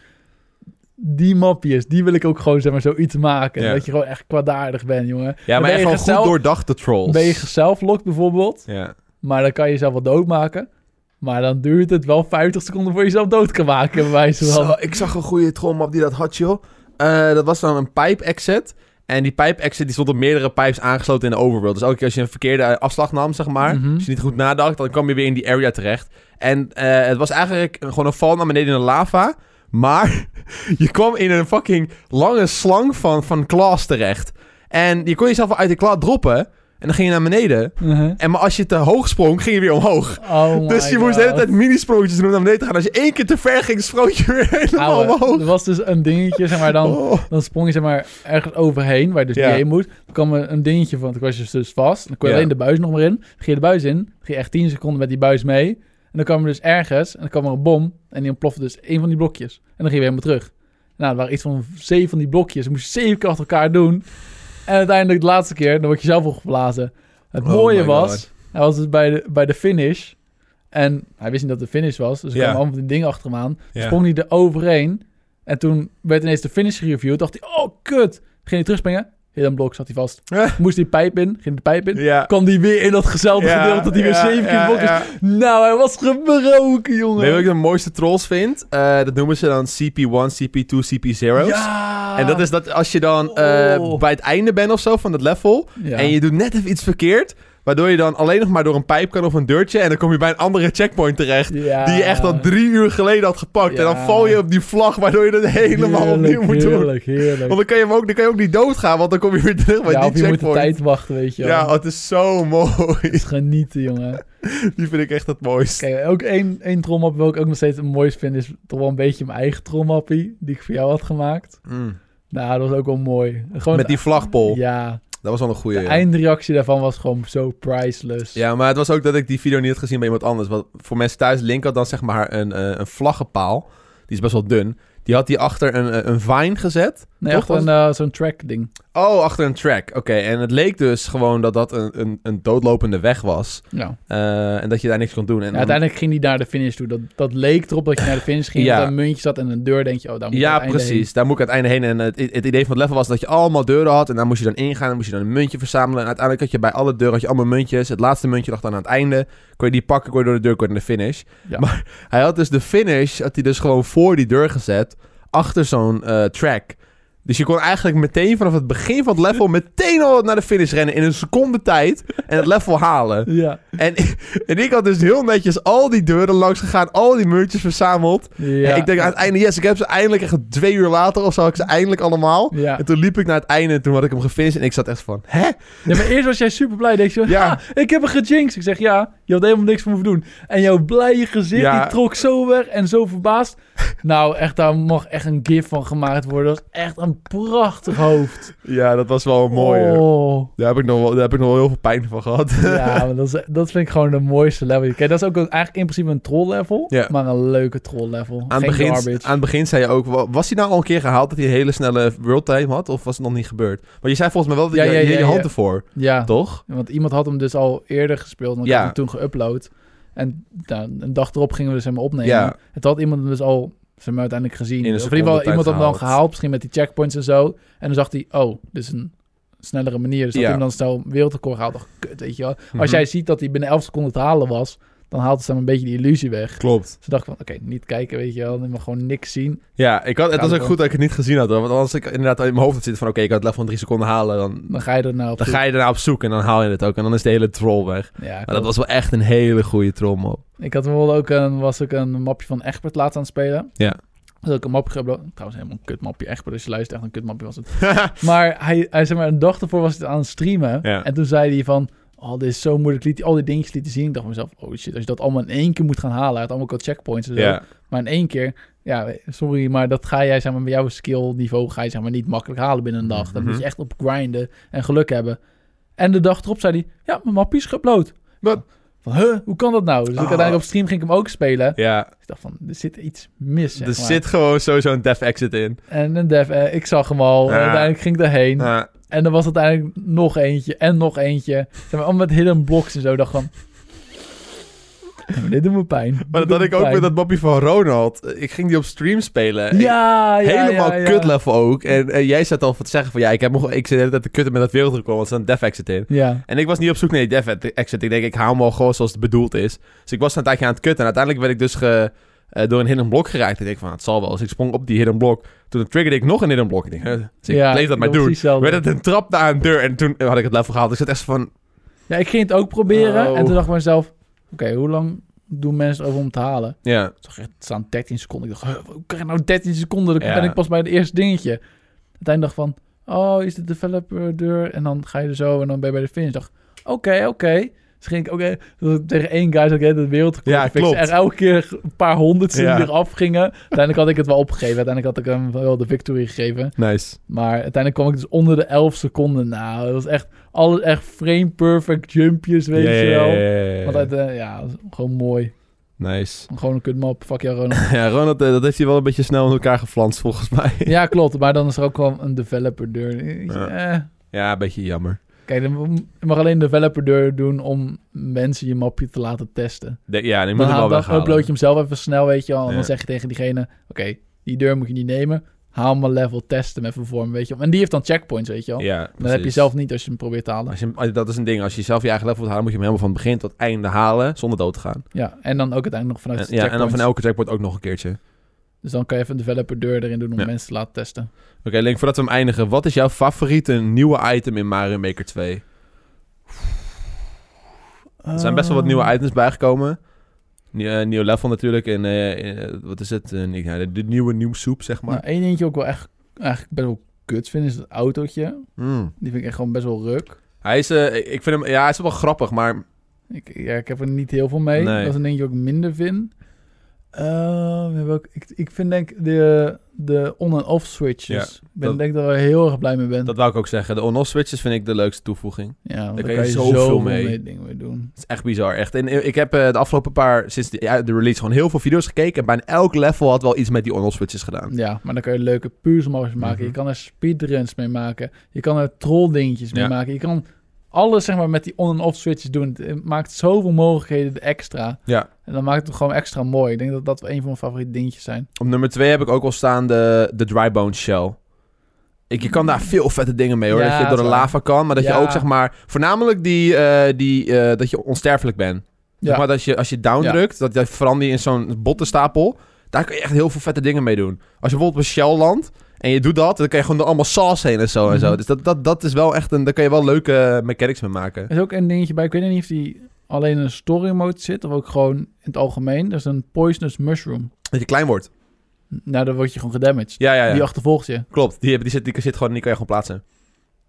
Die mapjes, die wil ik ook gewoon zeg maar zoiets maken. Ja. Dat je gewoon echt kwaadaardig bent, jongen. Ja, maar ben echt gewoon goed doordachte trolls. Ben je zelflock bijvoorbeeld, Ja. maar dan kan je jezelf wel doodmaken. Maar dan duurt het wel 50 seconden voor je jezelf dood kan maken, bij wijze van. Zo, ik zag een goede trollmap die dat had, joh. Eh, dat was dan een pipe exit. En die pipe exit die stond op meerdere pipes aangesloten in de overworld. Dus elke keer als je een verkeerde afslag nam, zeg maar. Mhm. Als je niet goed nadacht, dan kwam je weer in die area terecht. En eh, het was eigenlijk gewoon een val naar beneden in de lava. Maar *laughs* je kwam in een fucking lange slang van, van claws terecht. En je kon jezelf wel uit de claw droppen. En dan ging je naar beneden. Uh-huh. En maar als je te hoog sprong, ging je weer omhoog. Oh *laughs* dus je moest de hele tijd mini-sprongetjes doen om naar beneden te gaan. Als je één keer te ver ging, sprong je weer helemaal Ouwe, omhoog. er was dus een dingetje, zeg maar, dan, Oh. dan sprong je zeg maar ergens overheen, waar je dus Ja. niet heen moet. Dan kwam er een dingetje van, dan was je dus vast. Dan kon je Ja. alleen de buis nog maar in. Dan ging je de buis in, dan ging je echt 10 seconden met die buis mee. En dan kwam er dus ergens, en dan kwam er een bom, en die ontplofte dus één van die blokjes. En dan ging je weer helemaal terug. Nou, er waren iets van zeven van die blokjes. Dan moest je zeven keer achter elkaar doen. En uiteindelijk de laatste keer, dan word je zelf opgeblazen. Het Oh mooie was, God. hij was dus bij de, bij de finish. En hij wist niet dat het de finish was. Dus er Ja. kwamen allemaal die dingen achter hem aan. Sprong hij er overheen. En toen werd ineens de finish gereviewd. Dacht hij, oh kut. Ging hij terugspringen. Heel een blok zat hij vast. Moest die pijp in. Ging de pijp in. Ja. Kwam die weer in datzelfde Ja, gedeelte. Dat hij weer zeven keer blok is. Nou, hij was gebroken, jongen. Weet je wat ik de mooiste trolls vind? Eh, dat noemen ze dan CP1, CP2, CP0's. Ja. En dat is dat als je dan eh, Oh. bij het einde bent of zo van het level... En je doet net even iets verkeerd... waardoor je dan alleen nog maar door een pijp kan of een deurtje... en dan kom je bij een andere checkpoint terecht... Ja. die je echt al drie uur geleden had gepakt. En dan Ja. val je op die vlag... waardoor je dat helemaal Heerlijk, opnieuw moet doen. Heerlijk, heerlijk. Want dan kan, je hem ook, dan kan je ook niet doodgaan... want dan kom je weer terug bij ja, die of je moet de checkpoint. tijd wachten, weet je wel. ja, oh, het is zo mooi. Het is genieten, jongen. *laughs* Die vind ik echt het mooiste. Kijk, ook één, één trommap wil ik ook nog steeds het mooist vind... is toch wel een beetje mijn eigen trommappie... die ik voor jou had gemaakt. Mm. Nou, dat was ook wel mooi. Gewoon Met die vlagpol. Ja, Dat was wel een goede. de Ja. eindreactie daarvan was gewoon zo priceless. ja, maar het was ook dat ik die video niet had gezien bij iemand anders. Want voor mensen thuis, Link had dan zeg maar een, eh, een vlaggenpaal. Die is best wel dun. Die had die achter een, eh, een vine gezet. Nee, Toch? achter een, eh, zo'n track ding. Oh, achter een track. Oké, en het leek dus gewoon dat dat een, een, een doodlopende weg was. Ja. Eh, en dat je daar niks kon doen. En Ja, dan- uiteindelijk ging hij naar de finish toe. Dat, dat leek erop dat je naar de finish ging. Ja. Dat er een muntje zat en een deur. Denk je, oh, daar moet ik Ja, precies. Daar moet ik uiteindelijk heen. En het, het idee van het level was dat je allemaal deuren had. En daar moest je dan ingaan. Dan moest je dan een muntje verzamelen. En uiteindelijk had je bij alle deuren had je allemaal muntjes. Het laatste muntje lag dan aan het einde. Kon je die pakken, kon je door de deur, kon je naar de finish. Ja. Maar hij had dus de finish, had hij dus gewoon voor die deur gezet. Achter zo'n eh, track. Dus je kon eigenlijk meteen vanaf het begin van het level meteen al naar de finish rennen in een seconde tijd en het level halen. *laughs* Ja. En, en ik had dus heel netjes al die deuren langs gegaan, al die muntjes verzameld. Ja. En ik denk aan het einde, yes, ik heb ze eindelijk echt twee uur later of zo, had ik ze eindelijk allemaal. Ja. En toen liep ik naar het einde en toen had ik hem gefinished en ik zat echt van, hè? ja, maar eerst was jij super blij. Denk je, Ja. ik heb een gejinxed. Ik zeg, ja, je had helemaal niks voor me doen. En jouw blije gezicht, Ja. die trok zo weg en zo verbaasd. nou, echt, daar mag echt een gif van gemaakt worden. Dat is echt een prachtig hoofd. Ja, dat was wel mooi. hoor. Oh. Daar heb ik nog wel, daar heb ik nog wel heel veel pijn van gehad. Ja, *laughs* maar dat, is, dat vind ik gewoon de mooiste level. Kijk, dat is ook een- eigenlijk in principe een troll level. Ja. Maar een leuke troll level. Aan het, Geen begin, garbage. aan het begin zei je ook, wa- was hij nou al een keer gehaald dat hij een hele snelle world time had? Of was het nog niet gebeurd? Maar je zei volgens mij wel dat Ja, je, ja, je, hand ja. ervoor, Ja, toch? want iemand had hem dus al eerder gespeeld. En ik had hem toen geüpload. En nou, een dag erop gingen we dus helemaal opnemen. Het had iemand hem dus al zeg maar, uiteindelijk gezien. In of in ieder geval iemand had hem dan gehaald. Misschien met die checkpoints en zo. En dan zag hij, oh, dit is een snellere manier. Dus dat Ja. hij hem dan snel wereldrecord. Dacht, ik, kut, weet je wel. Mhm. Als jij ziet dat hij binnen 11 seconden te halen was... dan haalt het dan een beetje die illusie weg. Klopt. Dus dacht ik van, oké, niet kijken, weet je wel. Dan mag gewoon niks zien. Ja, ik had, het was ook goed dat ik het niet gezien had. hoor. Want als ik inderdaad in mijn hoofd had zitten van... Oké, ik had het level van drie seconden halen. Dan, Dan ga je er nou op dan zoek. ga je ernaar op zoek en dan haal je het ook. En dan is de hele troll weg. Ja, Maar dat was wel echt een hele goede troll mop. Ik had bijvoorbeeld ook een, was ook een mapje van Egbert laatst aan het spelen. Ja. Dat ook een mapje geüpload. Trouwens, helemaal een kutmapje. Egbert, als je luistert, echt een kutmapje was het. *laughs* maar hij, hij zei maar, een dag ervoor was het aan het streamen. Ja. En toen zei hij van, oh, dit is zo moeilijk. Liet al die dingetjes lieten zien. Ik dacht mezelf, oh shit, als je dat allemaal in één keer moet gaan halen. Had allemaal al checkpoints en zo. ja. Maar in één keer, ja, sorry, maar dat ga jij, zeg maar, met jouw skill niveau ga je, zeg maar, niet makkelijk halen binnen een dag. Dan Mhm. moet je echt op grinden en geluk hebben. En de dag erop zei hij, ja, mijn mapje is geüpload. Wat? Van, huh, hoe kan dat nou? Dus ik Oh. uiteindelijk op stream ging ik hem ook spelen. Ja, Ik dacht van, er zit iets mis, zeg er maar. zit gewoon sowieso een dev exit in. En een dev, eh, ik zag hem al. En uiteindelijk ging ik daarheen. Ja. En er was uiteindelijk nog eentje en nog eentje. Zeg maar, allemaal met hidden blocks en zo. Ik dacht van... "Ja, maar dit doet me pijn. Maar dat had ik ook pijn." met dat mapje van Ronald. Ik ging die op stream spelen. Ja, ja, Helemaal ja, ja. kut level ook. En jij zat al te zeggen van ja, ik, heb nog, ik zit de hele tijd te kutten met dat wereldrecord, want er staat een dev exit in. Ja, En ik was niet op zoek naar die dev exit. Ik denk, ik hou hem al gewoon zoals het bedoeld is. Dus ik was een tijdje aan het kutten. En uiteindelijk werd ik dus ge, eh, door een hidden blok geraakt. Ik denk van, het zal wel. Dus ik sprong op die hidden blok. Toen triggerde ik nog een hidden blok. Ik denk, huh? dus ik ja, bleef dat maar doen. Werd het een trap naar een deur. En toen had ik het level gehaald. Dus ik zat echt van, Ja, ik ging het ook proberen. Oh. En toen dacht ik mezelf... Oké, hoe lang doen mensen over om te halen? ja. Echt, het staan 13 seconden. Ik dacht, hoe krijg ik nou 13 seconden? Dan Ja. ben ik pas bij het eerste dingetje. Uiteindelijk dacht van... Oh, is de developer deur? En dan ga je er zo en dan ben je bij de finish. Ik dacht, oké, oké. Dus ging ik ook eh, tegen één guy zo het wereldrecord Ja, fixen. klopt. En elke keer een paar honderdste Ja. die eraf gingen. Uiteindelijk had ik het wel opgegeven. Uiteindelijk had ik hem wel de victory gegeven. Nice. Maar uiteindelijk kwam ik dus onder de 11 seconden. Nou, dat was echt alles echt frame perfect jumpjes, weet Ja, je ja, wel. ja, ja, ja. Want uit, ja, gewoon mooi. Nice. Gewoon een kutmap. Fuck jou, *laughs* Ronald. Ja, Ronald, eh, dat heeft hij wel een beetje snel in elkaar geflanst volgens mij. ja, klopt. Maar dan is er ook wel een developer deur. Ja. Eh, Ja, een beetje jammer. Kijk, dan- mag alleen developer deur doen om mensen je mapje te laten testen. De- ja, die moet Dan, hem haal, wel dan weghalen. upload je hem zelf even snel, weet je wel. En dan zeg je tegen diegene, oké, die deur moet je niet nemen. Haal maar level, test hem even voor weet je wel. En die heeft dan checkpoints, weet je wel. Ja, dan heb je zelf niet als je hem probeert te halen. Als je, dat is een ding. Als je zelf je eigen level wilt halen, moet je hem helemaal van het begin tot het einde halen zonder dood te gaan. Ja, en dan ook uiteindelijk nog vanuit En, de ja, en dan van elke checkpoint ook nog een keertje. Dus dan kan je even een developer deur erin doen om Ja. mensen te laten testen. Oké, Link, voordat we hem eindigen. Wat is jouw favoriete nieuwe item in Mario Maker 2? Er zijn best wel wat nieuwe Ehm, items bijgekomen. Eh, nieuw level natuurlijk. En eh, eh, wat is het? Ja, de, de nieuwe nieuw soep, zeg maar. Nou, één dingetje ook wel echt eigenlijk best wel kut vind, is het autootje. Mm. Die vind ik echt gewoon best wel ruk. Hij is, ik vind hem, ja, hij is wel grappig, maar Ik, ja, ik heb er niet heel veel mee. Nee. Dat is een dingetje ook minder vind. Ehm, we hebben ook, ik, ik vind denk de, de on- en off switches. Ja, ik ben dat- denk dat ik er heel erg blij mee ben. dat wou ik ook zeggen. De on-off switches vind ik de leukste toevoeging. ja, daar je kan je zoveel zoveel mee. mee dingen mee doen. Het is echt bizar, echt. En eh, ik heb eh, de afgelopen paar, sinds de, ja, de release, gewoon heel veel video's gekeken. En bijna elk level had wel iets met die on-off switches gedaan. Ja, maar dan kan je leuke puzzelmodus maken. Mhm. Je kan er speedruns mee maken. Je kan er trolldingetjes mee Ja. maken. Je kan alles zeg maar met die on- en off switches doen. Het maakt zoveel mogelijkheden extra. Ja. En dan maakt het gewoon extra mooi. Ik denk dat dat een van mijn favoriete dingetjes zijn. Op nummer 2 heb ik ook wel staan de, de dry bone shell. Ik, je kan daar veel vette dingen mee hoor. Ja, dat je door de lava kan, maar dat je ook zeg maar... Voornamelijk die, eh, die eh, dat je onsterfelijk bent. Zeg Ja. maar dat je, als je down drukt, dat, dat verander je in zo'n bottenstapel. Daar kan je echt heel veel vette dingen mee doen. Als je bijvoorbeeld op een shell landt en je doet dat, dan kan je gewoon door allemaal sauce heen en zo en zo. Mhm. Dus dat, dat, dat is wel echt een... Daar kan je wel leuke mechanics mee maken. Er is ook een dingetje bij. Ik weet niet of die alleen in een story mode zit. Of ook gewoon in het algemeen. Dat is een poisonous mushroom. Dat je klein wordt. Nou, dan word je gewoon gedamaged. Ja, ja, ja. Die achtervolgt je. Klopt. Die, die, zit, die zit gewoon, die kan je gewoon plaatsen.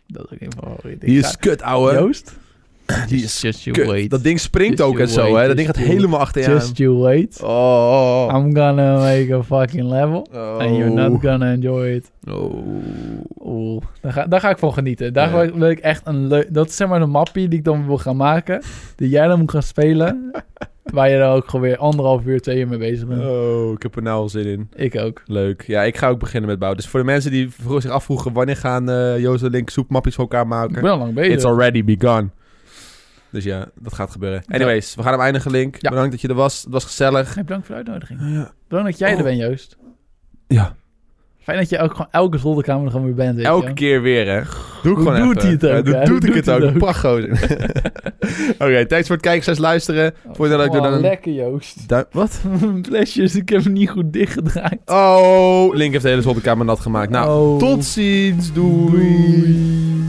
Dat is ook een Die is kut, ouwe. Joost? Die is just you wait. Dat ding springt Just ook en zo, hè. Dat ding gaat helemaal achter je. Just you wait. Oh. I'm gonna make a fucking level. Oh. And you're not gonna enjoy it. Oh. Oeh, daar ga, daar ga ik van genieten. Daar wil ik echt een leuk... Dat is zeg maar een mappie die ik dan wil gaan maken. Die jij dan moet gaan spelen. *laughs* waar je dan ook gewoon weer anderhalf uur, twee uur mee bezig bent. Oh, ik heb er nou al zin in. Ik ook. Leuk. Ja, ik ga ook beginnen met bouwen. Dus voor de mensen die zich afvroegen... wanneer gaan eh Joost en Link soepmappies voor elkaar Ik maken... ben al lang bezig. It's already begun. Dus ja, dat gaat gebeuren. Anyways, we gaan hem eindigen, Link. Ja. Bedankt dat je er was. Het was gezellig. Geen bedankt voor de uitnodiging. Ja. Bedankt dat jij Oh. er bent, Joost. ja. Fijn dat je ook gewoon elke zolderkamer er gewoon weer bent. Weet je Elke keer weer, hè. Doe ik Hoe gewoon doet even. hij het ook, Ja, doe, doet ik het ook. Prachtgozer. *laughs* Oké, thanks voor het kijken, slash luisteren. Oh, Voordat ik doe dan een... Lekker, Joost. duim- Wat? *laughs* Flesjes, ik heb hem niet goed dichtgedraaid. Oh, Link heeft de hele zolderkamer nat gemaakt. Nou, Oh. tot ziens. Doei. Doei.